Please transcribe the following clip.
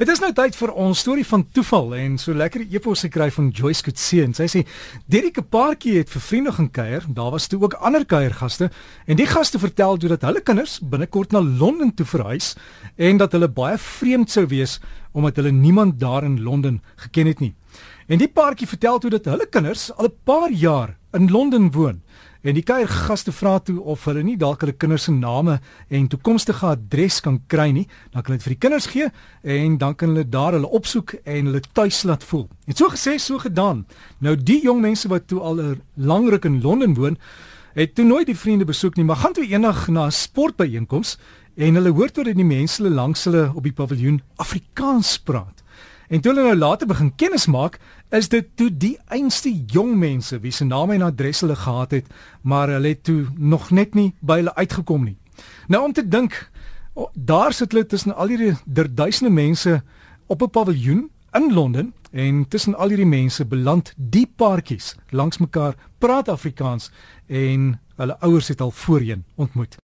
Dit is nou tyd vir ons storie van toeval en so lekker epos gekry van Joyce Kutse en sy sê Derrick 'n paartjie het vir vriende gaan kuier. Daar was toe ook ander kuiergaste en die gaste vertel toe dat hulle kinders binnekort na Londen toe verhuis en dat hulle baie vreemd sou wees omdat hulle niemand daar in Londen geken het nie. En die paartjie vertel toe dat hulle kinders al 'n paar jaar in Londen woon. En die kuiergaste vra toe of hulle nie dalk hulle kinders se name en toekomstige adres kan kry nie, dan kan hulle dit vir die kinders gee en dan kan hulle daar hulle opsoek en hulle tuis laat voel. Het so gesê, so gedaan. Nou die jong mense wat toe al 'n lang ruk in Londen woon, het toe nooit die vriende besoek nie, maar gaan toe eendag na 'n sportbyeenkoms en hulle hoor toe dat die mense langs hulle op die paviljoen Afrikaans praat. En toe hulle nou later begin kennis maak, is dit toe die einste jong mense wie se name en adres hulle gehad het, maar hulle het toe nog net nie by hulle uitgekom nie. Nou om te dink, daar sit hulle tussen al hierdie duisende mense op 'n paviljoen in Londen en tussen al hierdie mense beland die paartjies langs mekaar praat Afrikaans en hulle ouers het al voorheen ontmoet.